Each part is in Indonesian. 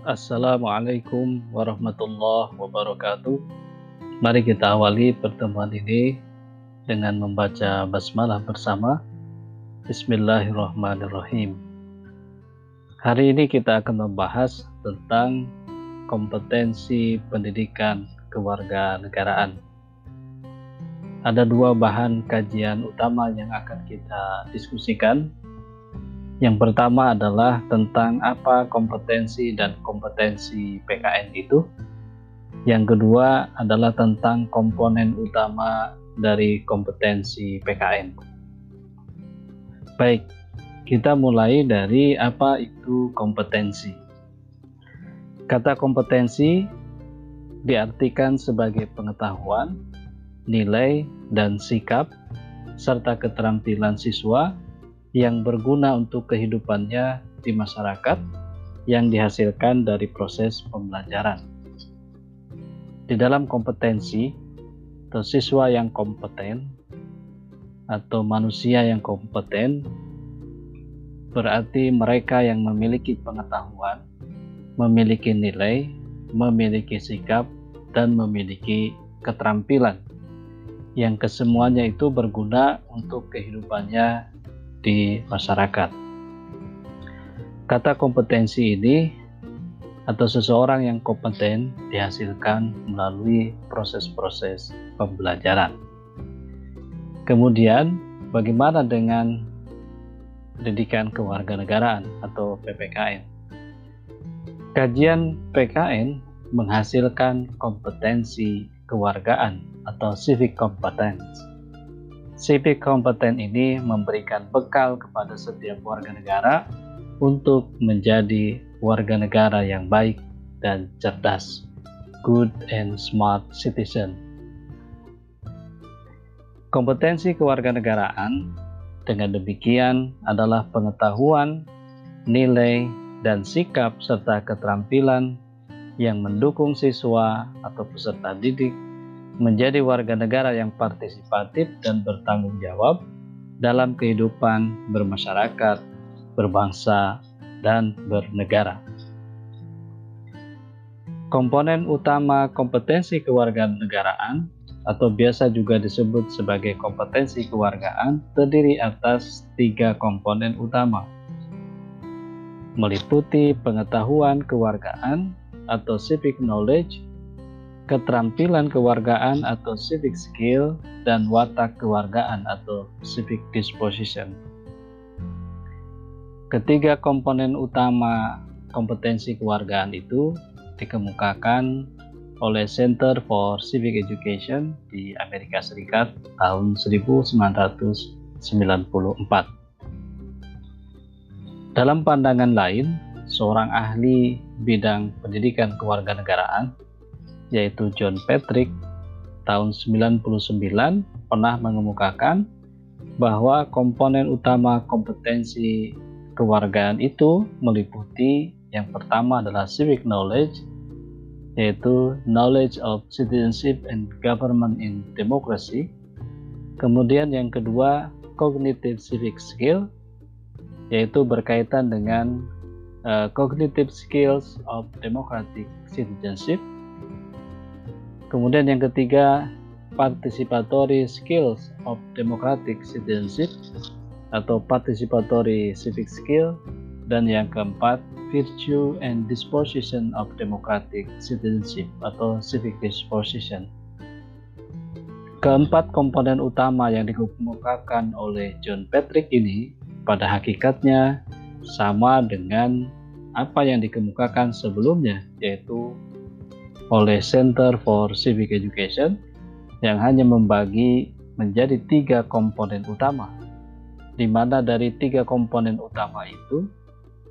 Assalamualaikum warahmatullahi wabarakatuh. Mari kita awali pertemuan ini dengan membaca basmalah bersama. Bismillahirrahmanirrahim. Hari ini kita akan membahas tentang kompetensi pendidikan kewarganegaraan. Ada dua bahan kajian utama yang akan kita diskusikan yang pertama adalah tentang apa kompetensi dan kompetensi PKN itu. Yang kedua adalah tentang komponen utama dari kompetensi PKN. Baik, kita mulai dari apa itu kompetensi. Kata kompetensi diartikan sebagai pengetahuan, nilai, dan sikap, serta keterampilan siswa yang berguna untuk kehidupannya di masyarakat yang dihasilkan dari proses pembelajaran. Di dalam kompetensi, atau siswa yang kompeten atau manusia yang kompeten berarti mereka yang memiliki pengetahuan, memiliki nilai, memiliki sikap, dan memiliki keterampilan yang kesemuanya itu berguna untuk kehidupannya di masyarakat. Kata kompetensi ini atau seseorang yang kompeten dihasilkan melalui proses-proses pembelajaran. Kemudian, bagaimana dengan pendidikan kewarganegaraan atau PPKN? Kajian PKN menghasilkan kompetensi kewargaan atau civic competence Civic kompeten ini memberikan bekal kepada setiap warga negara untuk menjadi warga negara yang baik dan cerdas, good and smart citizen. Kompetensi kewarganegaraan dengan demikian adalah pengetahuan, nilai, dan sikap serta keterampilan yang mendukung siswa atau peserta didik menjadi warga negara yang partisipatif dan bertanggung jawab dalam kehidupan bermasyarakat, berbangsa, dan bernegara. Komponen utama kompetensi kewarganegaraan atau biasa juga disebut sebagai kompetensi kewargaan terdiri atas tiga komponen utama meliputi pengetahuan kewargaan atau civic knowledge keterampilan kewargaan atau civic skill, dan watak kewargaan atau civic disposition. Ketiga komponen utama kompetensi kewargaan itu dikemukakan oleh Center for Civic Education di Amerika Serikat tahun 1994. Dalam pandangan lain, seorang ahli bidang pendidikan kewarganegaraan yaitu John Patrick tahun 99 pernah mengemukakan bahwa komponen utama kompetensi kewargaan itu meliputi yang pertama adalah civic knowledge yaitu knowledge of citizenship and government in democracy. Kemudian yang kedua cognitive civic skill yaitu berkaitan dengan uh, cognitive skills of democratic citizenship Kemudian yang ketiga, participatory skills of democratic citizenship atau participatory civic skill dan yang keempat, virtue and disposition of democratic citizenship atau civic disposition. Keempat komponen utama yang dikemukakan oleh John Patrick ini pada hakikatnya sama dengan apa yang dikemukakan sebelumnya yaitu oleh Center for Civic Education yang hanya membagi menjadi tiga komponen utama, di mana dari tiga komponen utama itu,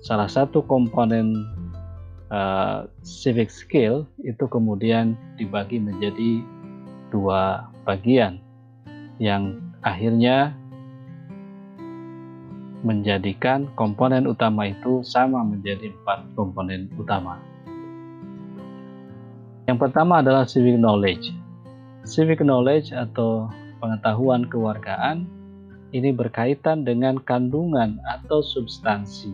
salah satu komponen uh, civic skill itu kemudian dibagi menjadi dua bagian, yang akhirnya menjadikan komponen utama itu sama menjadi empat komponen utama. Yang pertama adalah civic knowledge. Civic knowledge atau pengetahuan kewargaan ini berkaitan dengan kandungan atau substansi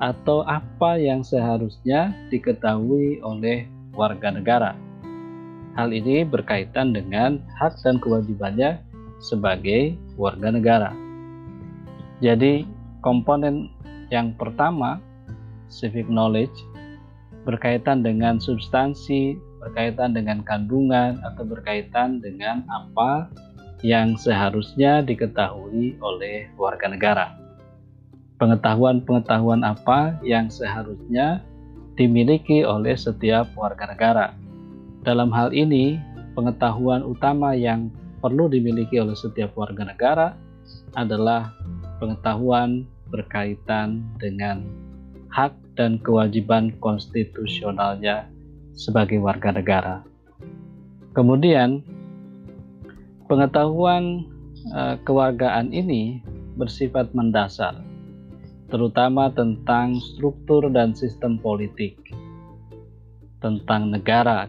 atau apa yang seharusnya diketahui oleh warga negara. Hal ini berkaitan dengan hak dan kewajibannya sebagai warga negara. Jadi, komponen yang pertama, civic knowledge, berkaitan dengan substansi, berkaitan dengan kandungan, atau berkaitan dengan apa yang seharusnya diketahui oleh warga negara pengetahuan-pengetahuan apa yang seharusnya dimiliki oleh setiap warga negara. Dalam hal ini, pengetahuan utama yang perlu dimiliki oleh setiap warga negara adalah pengetahuan berkaitan dengan hak dan kewajiban konstitusionalnya sebagai warga negara. Kemudian, pengetahuan uh, kewargaan ini bersifat mendasar terutama tentang struktur dan sistem politik, tentang negara.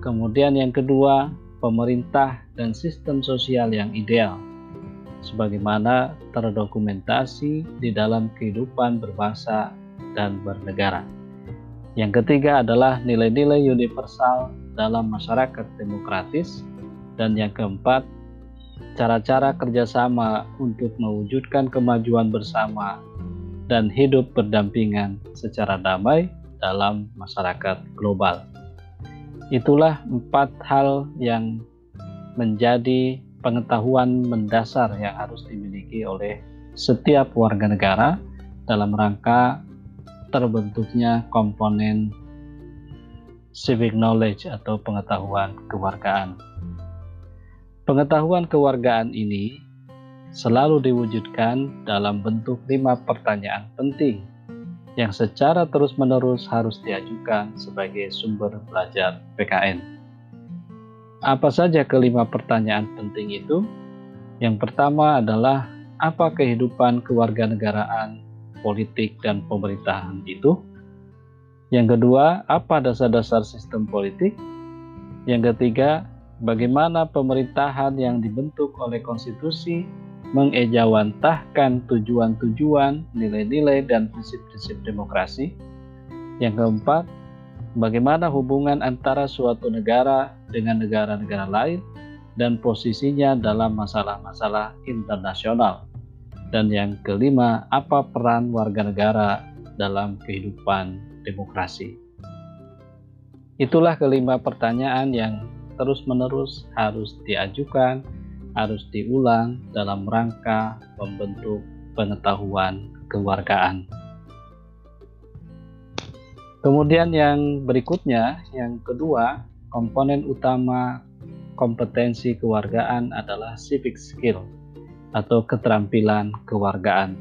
Kemudian yang kedua, pemerintah dan sistem sosial yang ideal, sebagaimana terdokumentasi di dalam kehidupan berbangsa dan bernegara. Yang ketiga adalah nilai-nilai universal dalam masyarakat demokratis, dan yang keempat, cara-cara kerjasama untuk mewujudkan kemajuan bersama dan hidup berdampingan secara damai dalam masyarakat global. Itulah empat hal yang menjadi pengetahuan mendasar yang harus dimiliki oleh setiap warga negara dalam rangka terbentuknya komponen civic knowledge atau pengetahuan kewargaan. Pengetahuan kewargaan ini selalu diwujudkan dalam bentuk lima pertanyaan penting yang secara terus-menerus harus diajukan sebagai sumber belajar PKN. Apa saja kelima pertanyaan penting itu? Yang pertama adalah apa kehidupan kewarganegaraan, politik, dan pemerintahan itu? Yang kedua, apa dasar-dasar sistem politik? Yang ketiga, bagaimana pemerintahan yang dibentuk oleh konstitusi mengejawantahkan tujuan-tujuan, nilai-nilai, dan prinsip-prinsip demokrasi. Yang keempat, bagaimana hubungan antara suatu negara dengan negara-negara lain dan posisinya dalam masalah-masalah internasional. Dan yang kelima, apa peran warga negara dalam kehidupan demokrasi? Itulah kelima pertanyaan yang terus-menerus harus diajukan harus diulang dalam rangka membentuk pengetahuan kewargaan. Kemudian yang berikutnya, yang kedua, komponen utama kompetensi kewargaan adalah civic skill atau keterampilan kewargaan.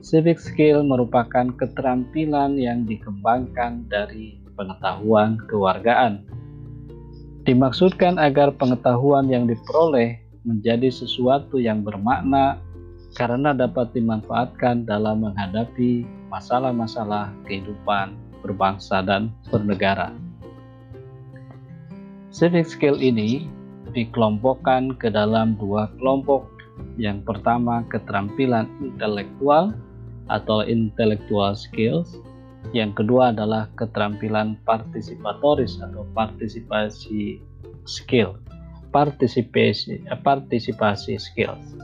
Civic skill merupakan keterampilan yang dikembangkan dari pengetahuan kewargaan. Dimaksudkan agar pengetahuan yang diperoleh menjadi sesuatu yang bermakna karena dapat dimanfaatkan dalam menghadapi masalah-masalah kehidupan berbangsa dan bernegara. Civic skill ini dikelompokkan ke dalam dua kelompok. Yang pertama, keterampilan intelektual atau intellectual skills. Yang kedua adalah keterampilan partisipatoris atau partisipasi skill partisipasi, partisipasi skills.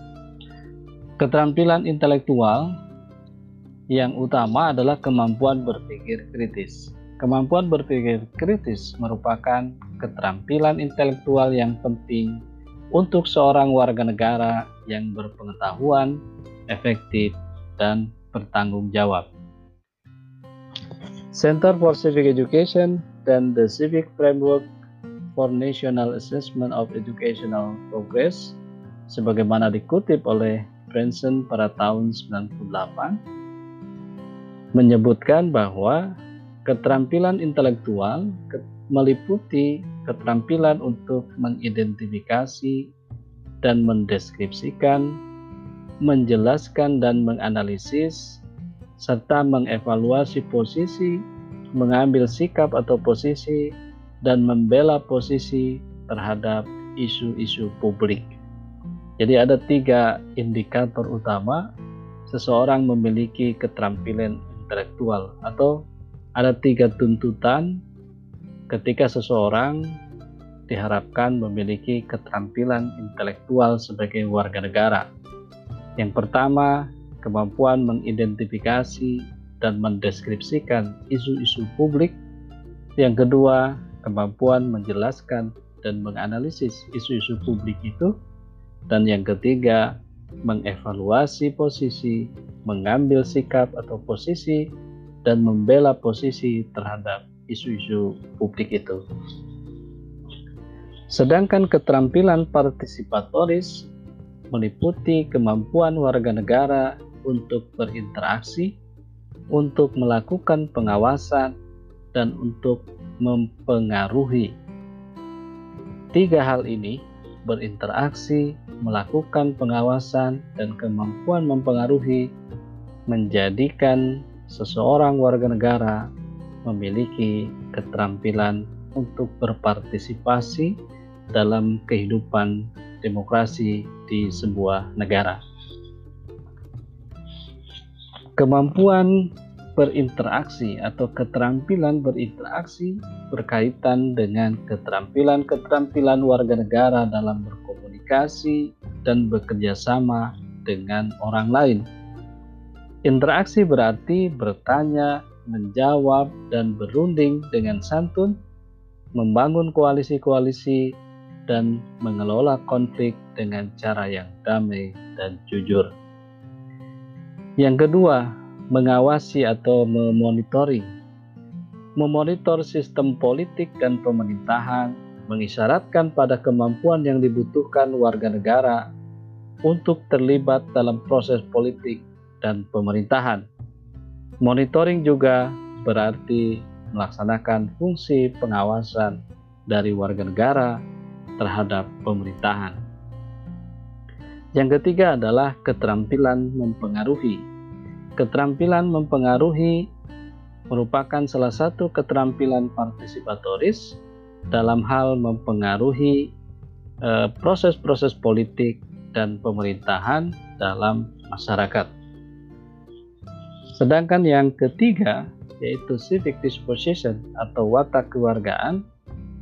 Keterampilan intelektual yang utama adalah kemampuan berpikir kritis. Kemampuan berpikir kritis merupakan keterampilan intelektual yang penting untuk seorang warga negara yang berpengetahuan, efektif, dan bertanggung jawab. Center for Civic Education dan The Civic Framework for National Assessment of Educational Progress sebagaimana dikutip oleh Branson pada tahun 98 menyebutkan bahwa keterampilan intelektual meliputi keterampilan untuk mengidentifikasi dan mendeskripsikan, menjelaskan dan menganalisis serta mengevaluasi posisi, mengambil sikap atau posisi dan membela posisi terhadap isu-isu publik. Jadi ada tiga indikator utama seseorang memiliki keterampilan intelektual atau ada tiga tuntutan ketika seseorang diharapkan memiliki keterampilan intelektual sebagai warga negara. Yang pertama, kemampuan mengidentifikasi dan mendeskripsikan isu-isu publik. Yang kedua, kemampuan menjelaskan dan menganalisis isu-isu publik itu. Dan yang ketiga, mengevaluasi posisi, mengambil sikap atau posisi, dan membela posisi terhadap isu-isu publik itu. Sedangkan keterampilan partisipatoris meliputi kemampuan warga negara untuk berinteraksi, untuk melakukan pengawasan, dan untuk mempengaruhi. Tiga hal ini berinteraksi, melakukan pengawasan, dan kemampuan mempengaruhi menjadikan seseorang warga negara memiliki keterampilan untuk berpartisipasi dalam kehidupan demokrasi di sebuah negara. Kemampuan berinteraksi atau keterampilan berinteraksi berkaitan dengan keterampilan-keterampilan warga negara dalam berkomunikasi dan bekerja sama dengan orang lain. Interaksi berarti bertanya, menjawab, dan berunding dengan santun, membangun koalisi-koalisi dan mengelola konflik dengan cara yang damai dan jujur. Yang kedua, mengawasi atau memonitoring. Memonitor sistem politik dan pemerintahan mengisyaratkan pada kemampuan yang dibutuhkan warga negara untuk terlibat dalam proses politik dan pemerintahan. Monitoring juga berarti melaksanakan fungsi pengawasan dari warga negara terhadap pemerintahan. Yang ketiga adalah keterampilan mempengaruhi. Keterampilan mempengaruhi merupakan salah satu keterampilan partisipatoris dalam hal mempengaruhi eh, proses-proses politik dan pemerintahan dalam masyarakat. Sedangkan yang ketiga yaitu civic disposition atau watak kewargaan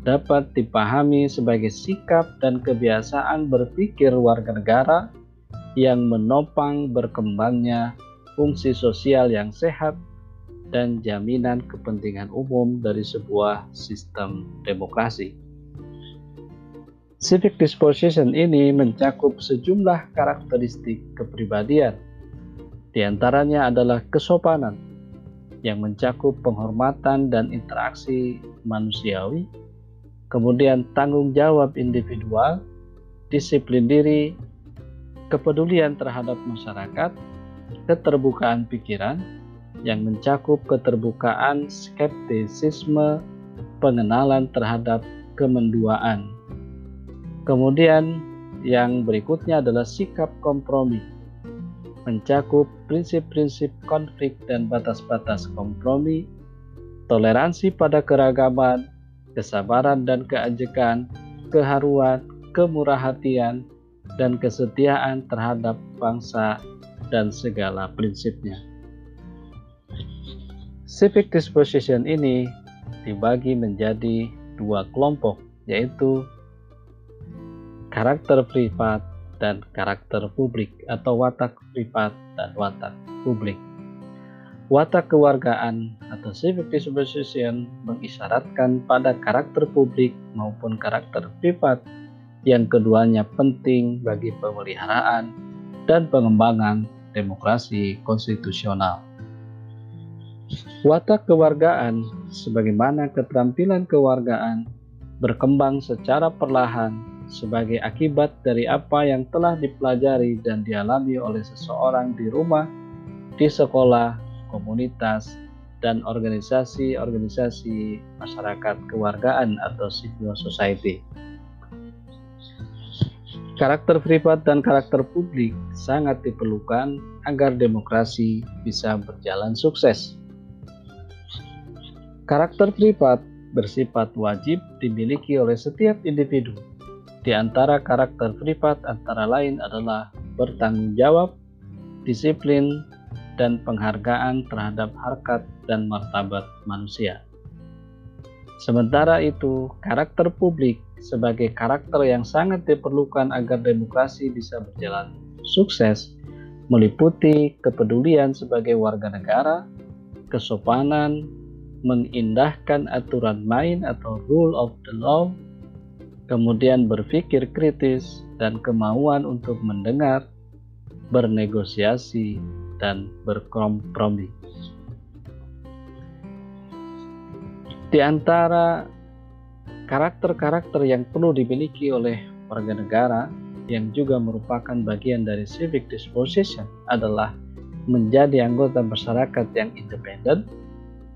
dapat dipahami sebagai sikap dan kebiasaan berpikir warga negara yang menopang berkembangnya fungsi sosial yang sehat dan jaminan kepentingan umum dari sebuah sistem demokrasi. Civic disposition ini mencakup sejumlah karakteristik kepribadian. Di antaranya adalah kesopanan yang mencakup penghormatan dan interaksi manusiawi, kemudian tanggung jawab individual, disiplin diri, kepedulian terhadap masyarakat, keterbukaan pikiran yang mencakup keterbukaan, skeptisisme, pengenalan terhadap kemenduaan. Kemudian yang berikutnya adalah sikap kompromi, mencakup prinsip-prinsip konflik dan batas-batas kompromi, toleransi pada keragaman, kesabaran dan keajekan, keharuan, kemurah hatian, dan kesetiaan terhadap bangsa dan segala prinsipnya. Civic disposition ini dibagi menjadi dua kelompok, yaitu karakter privat dan karakter publik atau watak privat dan watak publik. Watak kewargaan atau civic disposition mengisyaratkan pada karakter publik maupun karakter privat yang keduanya penting bagi pemeliharaan dan pengembangan demokrasi konstitusional. Watak kewargaan sebagaimana keterampilan kewargaan berkembang secara perlahan sebagai akibat dari apa yang telah dipelajari dan dialami oleh seseorang di rumah, di sekolah, komunitas, dan organisasi-organisasi masyarakat kewargaan atau civil society. Karakter privat dan karakter publik sangat diperlukan agar demokrasi bisa berjalan sukses. Karakter privat bersifat wajib dimiliki oleh setiap individu. Di antara karakter privat antara lain adalah bertanggung jawab, disiplin, dan penghargaan terhadap harkat dan martabat manusia. Sementara itu, karakter publik sebagai karakter yang sangat diperlukan agar demokrasi bisa berjalan sukses meliputi kepedulian sebagai warga negara, kesopanan, mengindahkan aturan main atau rule of the law, kemudian berpikir kritis dan kemauan untuk mendengar, bernegosiasi, dan berkompromi. Di antara karakter-karakter yang perlu dimiliki oleh warga negara yang juga merupakan bagian dari civic disposition adalah menjadi anggota masyarakat yang independen,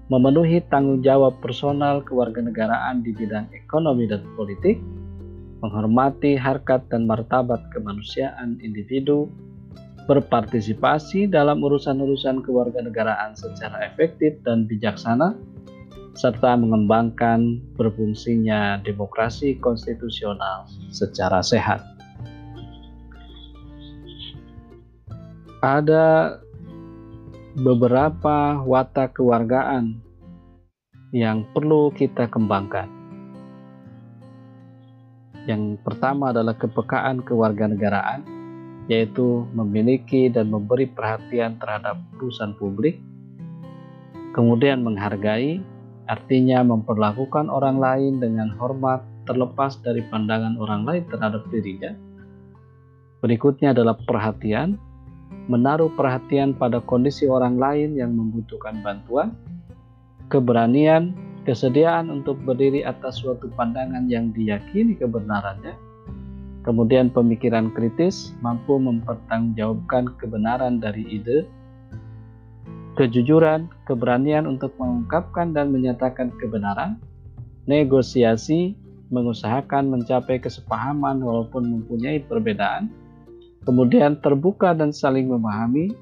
memenuhi tanggung jawab personal kewarganegaraan di bidang ekonomi dan politik, menghormati harkat dan martabat kemanusiaan individu, berpartisipasi dalam urusan-urusan kewarganegaraan secara efektif dan bijaksana, serta mengembangkan berfungsinya demokrasi konstitusional secara sehat. Ada beberapa watak kewargaan yang perlu kita kembangkan. Yang pertama adalah kepekaan kewarganegaraan, yaitu memiliki dan memberi perhatian terhadap urusan publik, kemudian menghargai artinya memperlakukan orang lain dengan hormat terlepas dari pandangan orang lain terhadap dirinya. Berikutnya adalah perhatian, menaruh perhatian pada kondisi orang lain yang membutuhkan bantuan, keberanian, kesediaan untuk berdiri atas suatu pandangan yang diyakini kebenarannya, kemudian pemikiran kritis mampu mempertanggungjawabkan kebenaran dari ide kejujuran, keberanian untuk mengungkapkan dan menyatakan kebenaran, negosiasi, mengusahakan mencapai kesepahaman walaupun mempunyai perbedaan, kemudian terbuka dan saling memahami,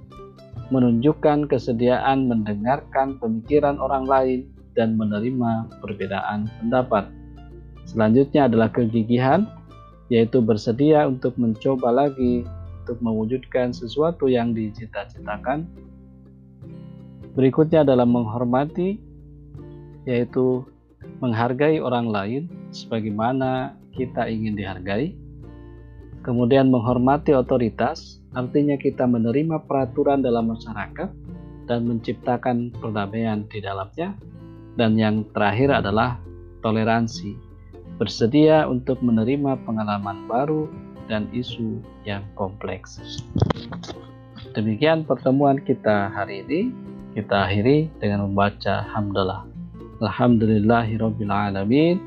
menunjukkan kesediaan mendengarkan pemikiran orang lain dan menerima perbedaan pendapat. Selanjutnya adalah kegigihan, yaitu bersedia untuk mencoba lagi untuk mewujudkan sesuatu yang dicita-citakan Berikutnya adalah menghormati, yaitu menghargai orang lain sebagaimana kita ingin dihargai. Kemudian menghormati otoritas, artinya kita menerima peraturan dalam masyarakat dan menciptakan perdamaian di dalamnya. Dan yang terakhir adalah toleransi, bersedia untuk menerima pengalaman baru dan isu yang kompleks. Demikian pertemuan kita hari ini. Kita akhiri dengan membaca hamdalah. Alhamdulillahirabbil alamin.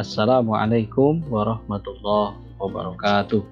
Assalamualaikum warahmatullahi wabarakatuh.